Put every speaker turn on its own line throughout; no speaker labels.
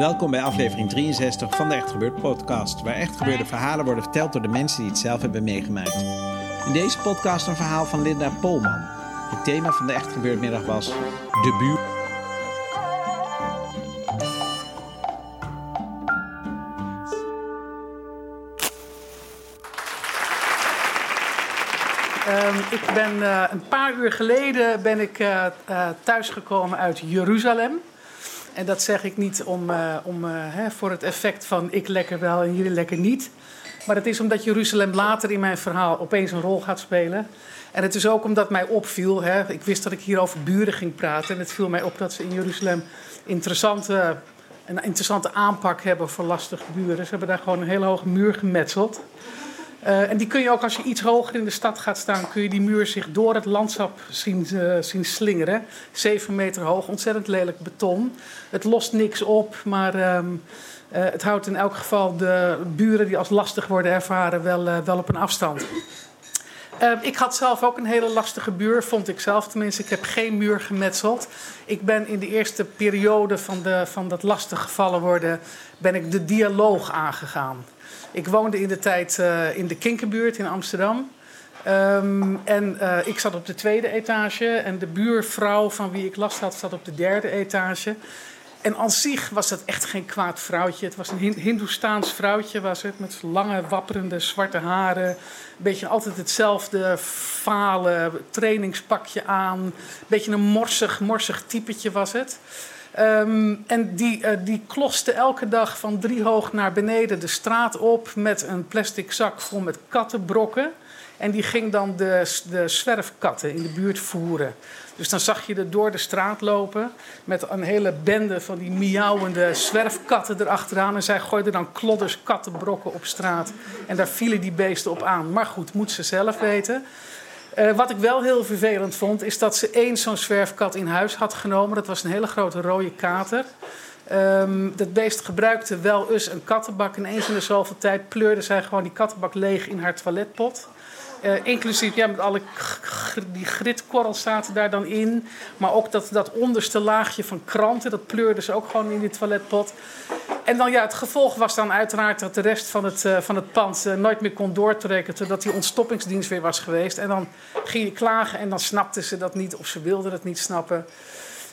Welkom bij aflevering 63 van de Echt Gebeurd podcast, waar echt gebeurde verhalen worden verteld door de mensen die het zelf hebben meegemaakt. In deze podcast een verhaal van Linda Polman. Het thema van de Echt Gebeurd middag was de buur.
Um, ik ben uh, een paar uur geleden ben ik uh, uh, thuisgekomen uit Jeruzalem. En dat zeg ik niet om, om hè, voor het effect van ik lekker wel en jullie lekker niet. Maar het is omdat Jeruzalem later in mijn verhaal opeens een rol gaat spelen. En het is ook omdat mij opviel, hè, ik wist dat ik hier over buren ging praten. En het viel mij op dat ze in Jeruzalem interessante, een interessante aanpak hebben voor lastige buren. Ze hebben daar gewoon een hele hoge muur gemetseld. Uh, en die kun je ook als je iets hoger in de stad gaat staan, kun je die muur zich door het landschap zien, zien slingeren. Zeven meter hoog, ontzettend lelijk beton. Het lost niks op, maar um, uh, het houdt in elk geval de buren die als lastig worden ervaren wel, wel op een afstand. Uh, ik had zelf ook een hele lastige buur, vond ik zelf tenminste. Ik heb geen muur gemetseld. Ik ben in de eerste periode van, de, van dat lastig gevallen worden, ben ik de dialoog aangegaan. Ik woonde in de tijd uh, in de Kinkerbuurt in Amsterdam. Um, en uh, ik zat op de tweede etage en de buurvrouw van wie ik last had, zat op de derde etage. En aan zich was dat echt geen kwaad vrouwtje. Het was een Hindoestaans vrouwtje, was het, met lange, wapperende zwarte haren. Een beetje altijd hetzelfde fale trainingspakje aan. Een beetje een morsig, morsig typetje was het. Um, en die, uh, die kloste elke dag van drie hoog naar beneden de straat op met een plastic zak vol met kattenbrokken. En die ging dan de, de zwerfkatten in de buurt voeren. Dus dan zag je er door de straat lopen met een hele bende van die miauwende zwerfkatten erachteraan. En zij gooiden dan klodders kattenbrokken op straat. En daar vielen die beesten op aan. Maar goed, moet ze zelf weten. Uh, wat ik wel heel vervelend vond, is dat ze één zo'n zwerfkat in huis had genomen. Dat was een hele grote rode kater. Um, dat beest gebruikte wel eens een kattenbak. En eens in de zoveel tijd pleurde zij gewoon die kattenbak leeg in haar toiletpot. Uh, inclusief ja, met alle die gritkorrels zaten daar dan in. Maar ook dat, dat onderste laagje van kranten, dat pleurde ze ook gewoon in die toiletpot. En dan ja, het gevolg was dan uiteraard dat de rest van het, uh, van het pand uh, nooit meer kon doortrekken. Totdat die ontstoppingsdienst weer was geweest. En dan ging je klagen en dan snapten ze dat niet of ze wilden het niet snappen.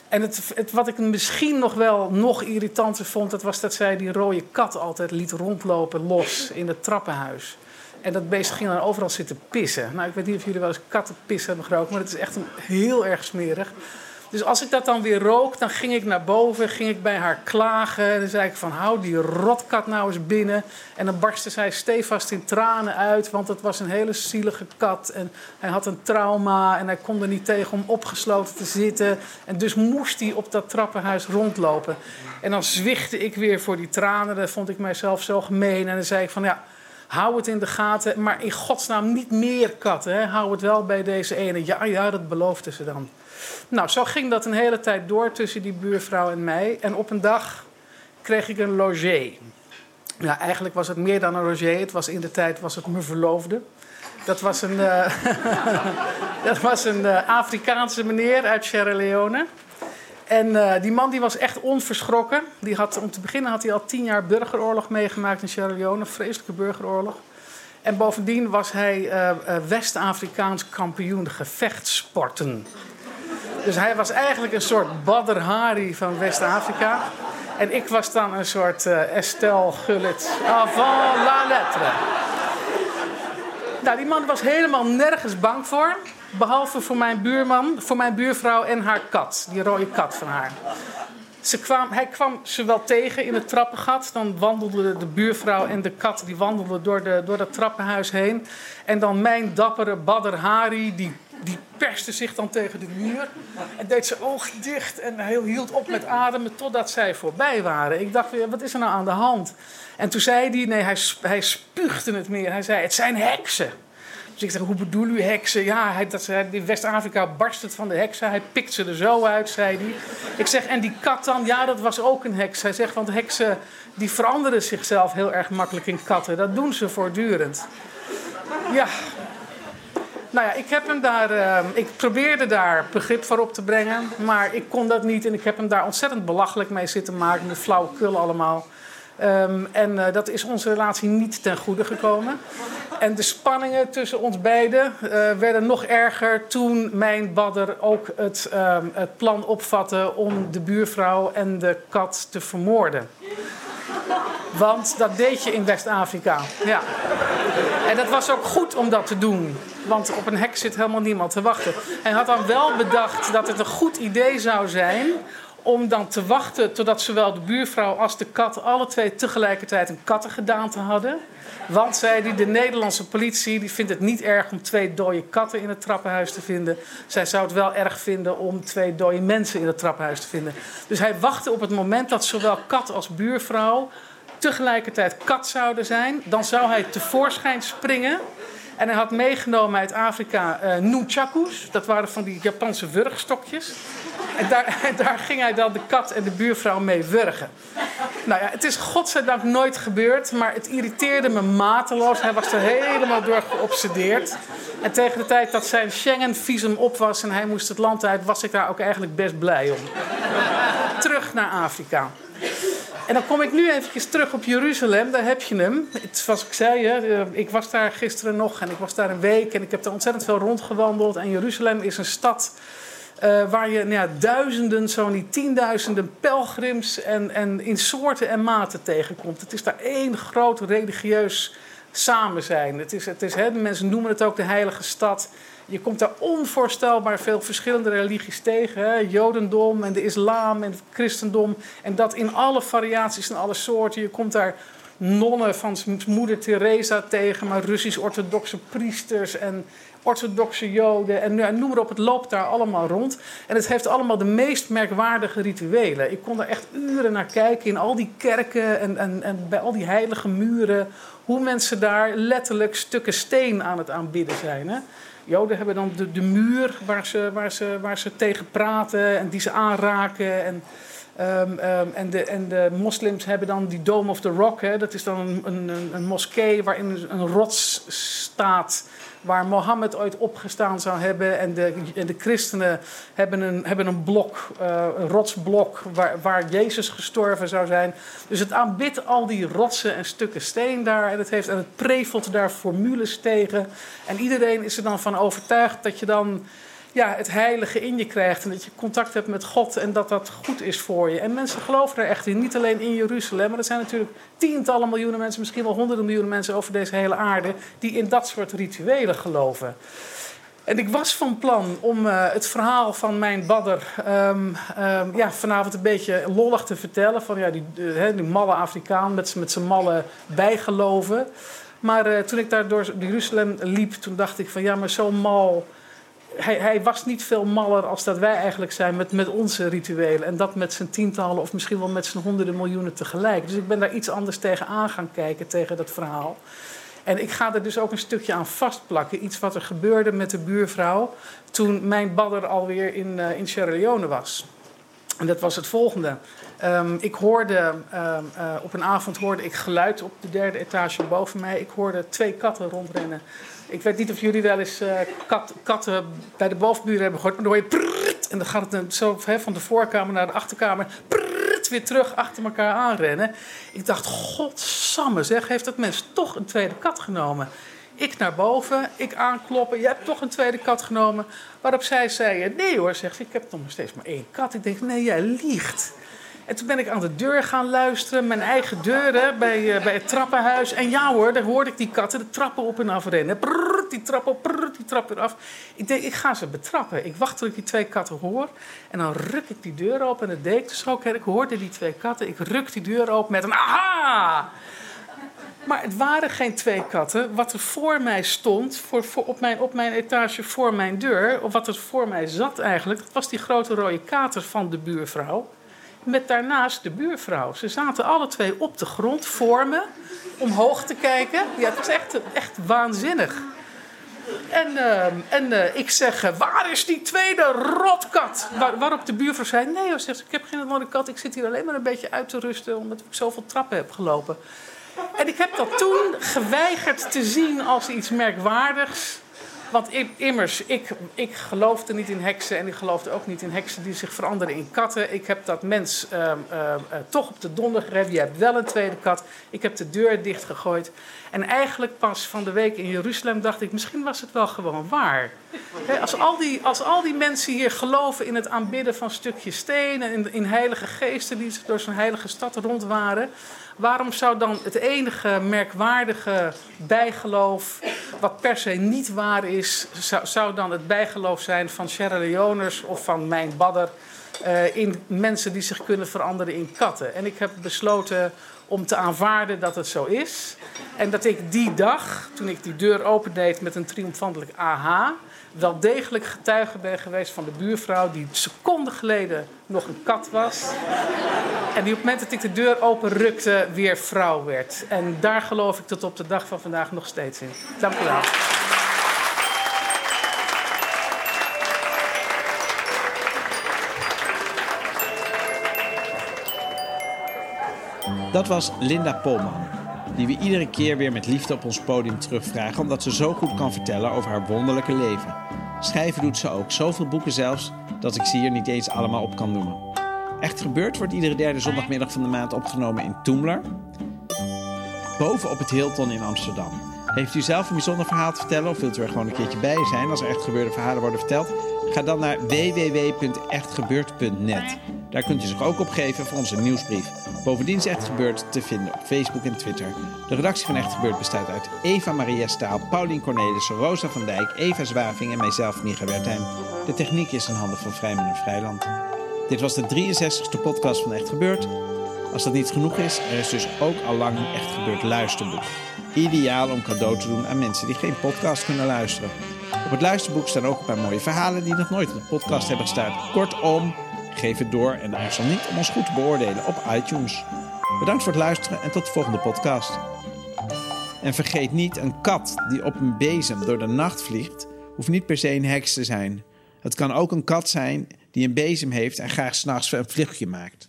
En het, wat ik misschien nog wel nog irritanter vond, dat was dat zij die rode kat altijd liet rondlopen los in het trappenhuis. En dat beest ging dan overal zitten pissen. Nou, ik weet niet of jullie wel eens kattenpis hebben gerookt, maar het is echt een, heel erg smerig. Dus als ik dat dan weer rook, dan ging ik naar boven, ging ik bij haar klagen. En dan zei ik van, hou die rotkat nou eens binnen. En dan barstte zij stevast in tranen uit, want het was een hele zielige kat. En hij had een trauma en hij kon er niet tegen om opgesloten te zitten. En dus moest hij op dat trappenhuis rondlopen. En dan zwichtte ik weer voor die tranen. Dat vond ik mijzelf zo gemeen. En dan zei ik van, ja hou het in de gaten. Maar in godsnaam niet meer katten. Hè. Hou het wel bij deze ene. Ja, ja, dat beloofden ze dan. Nou, zo ging dat een hele tijd door tussen die buurvrouw en mij. En op een dag kreeg ik een logé. Ja, eigenlijk was het meer dan een logé. Het was in de tijd was het mijn verloofde. Dat was een, uh, dat was een uh, Afrikaanse meneer uit Sierra Leone. En uh, die man die was echt onverschrokken. Die had, om te beginnen had hij al tien jaar burgeroorlog meegemaakt in Sierra Leone. Een vreselijke burgeroorlog. En bovendien was hij uh, uh, West-Afrikaans kampioen gevechtssporten. Dus hij was eigenlijk een soort Badr Hari van West-Afrika. En ik was dan een soort Estelle Gullit avant la lettre. Nou, die man was helemaal nergens bang voor. Behalve voor mijn buurman, voor mijn buurvrouw en haar kat. Die rode kat van haar. Ze kwam, hij kwam ze wel tegen in het trappengat. Dan wandelden de buurvrouw en de kat die wandelden door, de, door dat trappenhuis heen. En dan mijn dappere Badr Hari, die, die perste zich dan tegen de muur. En deed zijn ogen dicht en hij hield op met ademen totdat zij voorbij waren. Ik dacht, wat is er nou aan de hand? En toen zei hij, nee, hij, hij spuugde het meer. Hij zei, het zijn heksen. Dus ik zeg, hoe bedoel u heksen? Ja, hij, dat, in West-Afrika barst het van de heksen. Hij pikt ze er zo uit, zei hij. Ik zeg, en die kat dan? Ja, dat was ook een heks. Hij zegt, want heksen die veranderen zichzelf heel erg makkelijk in katten. Dat doen ze voortdurend. Ja. Nou ja, ik heb hem daar. Uh, ik probeerde daar begrip voor op te brengen. Maar ik kon dat niet. En ik heb hem daar ontzettend belachelijk mee zitten maken. Met flauwekul allemaal. Um, en uh, dat is onze relatie niet ten goede gekomen. En de spanningen tussen ons beiden uh, werden nog erger toen mijn badder ook het, um, het plan opvatte om de buurvrouw en de kat te vermoorden. Want dat deed je in West-Afrika. Ja. En dat was ook goed om dat te doen. Want op een hek zit helemaal niemand te wachten. Hij had dan wel bedacht dat het een goed idee zou zijn om dan te wachten totdat zowel de buurvrouw als de kat alle twee tegelijkertijd een kattengedaante hadden. Want, zei hij, de Nederlandse politie die vindt het niet erg om twee dode katten in het trappenhuis te vinden. Zij zou het wel erg vinden om twee dode mensen in het trappenhuis te vinden. Dus hij wachtte op het moment dat zowel kat als buurvrouw tegelijkertijd kat zouden zijn. Dan zou hij tevoorschijn springen. En hij had meegenomen uit Afrika uh. Dat waren van die Japanse wurgstokjes. En daar, en daar, ging hij dan de kat en de buurvrouw mee wurgen. Nou ja, het is godzijdank nooit gebeurd, maar het irriteerde me mateloos. Hij was er helemaal door geobsedeerd. En tegen de tijd dat zijn Schengen-visum op was en hij moest het land uit, was ik daar ook eigenlijk best blij om. Terug naar Afrika. En dan kom ik nu eventjes terug op Jeruzalem. Daar heb je hem. Zoals ik zei, hè, ik was daar gisteren nog en ik was daar een week. En ik heb er ontzettend veel rondgewandeld. En Jeruzalem is een stad uh, waar je nou ja, duizenden, zo niet tienduizenden pelgrims en, en in soorten en maten tegenkomt. Het is daar één groot religieus samen zijn. Het is, het is, mensen noemen het ook de heilige stad. Je komt daar onvoorstelbaar veel verschillende religies tegen. Hè? Jodendom en de islam en het christendom. En dat in alle variaties en alle soorten. Je komt daar nonnen van moeder Teresa tegen, maar Russisch-orthodoxe priesters en orthodoxe Joden en noem maar op, het loopt daar allemaal rond. En het heeft allemaal de meest merkwaardige rituelen. Ik kon daar echt uren naar kijken in al die kerken en, en, en bij al die heilige muren. Hoe mensen daar letterlijk stukken steen aan het aanbidden zijn. Hè? Joden hebben dan de, de muur waar ze, waar, ze, waar ze tegen praten en die ze aanraken. En, um, um, en, de, en de moslims hebben dan die Dome of the Rock. Hè. Dat is dan een, een, een moskee waarin een rots staat waar Mohammed ooit opgestaan zou hebben. En de, en de christenen hebben een, hebben een blok, uh, een rotsblok, waar, waar Jezus gestorven zou zijn. Dus het aanbidt al die rotsen en stukken steen daar. En het, heeft, en het prevelt daar formules tegen. En iedereen is er dan van overtuigd dat je dan ja, het heilige in je krijgt. En dat je contact hebt met God en dat dat goed is voor je. En mensen geloven er echt in. Niet alleen in Jeruzalem, maar er zijn natuurlijk tientallen miljoenen mensen, misschien wel honderden miljoenen mensen over deze hele aarde. die in dat soort rituelen geloven. En ik was van plan om uh, het verhaal van mijn badder um, um, ja, vanavond een beetje lollig te vertellen. Van ja, die, uh, die malle Afrikaan met, met zijn malle bijgeloven. Maar uh, toen ik daar door Jeruzalem liep, toen dacht ik van ja, maar zo mal hij, hij, was niet veel maller als dat wij eigenlijk zijn met, met onze rituelen. En dat met zijn tientallen of misschien wel met zijn honderden miljoenen tegelijk. Dus ik ben daar iets anders tegen aan gaan kijken, tegen dat verhaal. En ik ga er dus ook een stukje aan vastplakken. Iets wat er gebeurde met de buurvrouw toen mijn badder alweer in, uh, in Sierra Leone was. En dat was het volgende. Um, ik hoorde, um, uh, op een avond hoorde ik geluid op de derde etage boven mij. Ik hoorde twee katten rondrennen ik weet niet of jullie wel eens uh, kat, katten bij de bovenburen hebben gehoord. Maar dan hoor je prrrt, en dan gaat het zo van de voorkamer naar de achterkamer. Prrrt, weer terug achter elkaar aanrennen. Ik dacht, godsamme zeg, heeft dat mens toch een tweede kat genomen? Ik naar boven, ik aankloppen. Je hebt toch een tweede kat genomen. Waarop zij zei, nee hoor, zegt ze, ik heb nog steeds maar één kat. Ik denk, nee, jij liegt. En toen ben ik aan de deur gaan luisteren, mijn eigen deuren bij, uh, bij het trappenhuis. En ja hoor, daar hoorde ik die katten de trappen op en af rennen. Die trap op, die trap weer af. Ik denk, ik ga ze betrappen. Ik wacht tot ik die twee katten hoor. En dan ruk ik die deur open en dat deed ik dus. Ik hoorde die twee katten. Ik ruk die deur open met een aha! Maar het waren geen twee katten. Wat er voor mij stond, voor, op, mijn, op mijn etage voor mijn deur, of wat er voor mij zat eigenlijk, dat was die grote rode kater van de buurvrouw met daarnaast de buurvrouw. Ze zaten alle twee op de grond voor me, omhoog te kijken. Ja, het was echt, echt waanzinnig. En, uh, en uh, ik zeg, eh, waar is die tweede rotkat? Waar, waarop de buurvrouw zei, nee hoor, zegt, ik heb geen andere kat. Ik zit hier alleen maar een beetje uit te rusten, omdat ik zoveel trappen heb gelopen. En ik heb dat toen geweigerd te zien als iets merkwaardigs Want immers, ik, ik geloofde niet in heksen en ik geloofde ook niet in heksen die zich veranderen in katten. Ik heb dat mens ehm, ehm, eh, toch op de donder gegeven. Je hebt wel een tweede kat. Ik heb de deur dichtgegooid. En eigenlijk pas van de week in Jeruzalem dacht ik, misschien was het wel gewoon waar. Als, al die, als al die mensen hier geloven in het aanbidden van stukjes steen en in, in heilige geesten die door zo'n heilige stad rond waren, waarom zou dan het enige merkwaardige bijgeloof, wat per se niet waar is, zou, zou dan het bijgeloof zijn van Sierra Leoners of van mijn badder eh, in mensen die zich kunnen veranderen in katten? En ik heb besloten om te aanvaarden dat het zo is. En dat ik die dag, toen ik die deur opendeed met een triomfantelijk aha, wel degelijk getuige ben geweest van de buurvrouw die seconden geleden nog een kat was. En die op het moment dat ik de deur openrukte weer vrouw werd. En daar geloof ik tot op de dag van vandaag nog steeds in. Dank u wel.
Dat was Linda Polman, die we iedere keer weer met liefde op ons podium terugvragen omdat ze zo goed kan vertellen over haar wonderlijke leven. Schrijven doet ze ook, zoveel boeken zelfs, dat ik ze hier niet eens allemaal op kan noemen. Echt gebeurd wordt iedere derde zondagmiddag van de maand opgenomen in Toemler, boven op het Hilton in Amsterdam. Heeft u zelf een bijzonder verhaal te vertellen of wilt u er gewoon een keertje bij zijn als er echt gebeurde verhalen worden verteld? Ga dan naar www.echtgebeurd.net. Daar kunt u zich ook opgeven voor onze nieuwsbrief. Bovendien is Echt Gebeurd te vinden op Facebook en Twitter. De redactie van Echt Gebeurd bestaat uit Eva Maria Staal, Paulien Cornelissen, Rosa van Dijk, Eva Zwaving en mijzelf, Micha Wertheim. De techniek is in handen van Vrijman en Vrijland. Dit was de 63ste podcast van Echt Gebeurd. Als dat niet genoeg is, er is dus ook al lang een Echt Gebeurd luisterboek. Ideaal om cadeau te doen aan mensen die geen podcast kunnen luisteren. Op het luisterboek staan ook een paar mooie verhalen die nog nooit in de podcast hebben gestaan. Kortom, geef het door en aarzel niet om ons goed te beoordelen op iTunes. Bedankt voor het luisteren en tot de volgende podcast. En vergeet niet, een kat die op een bezem door de nacht vliegt, hoeft niet per se een heks te zijn. Het kan ook een kat zijn die een bezem heeft en graag s'nachts een vluchtje maakt.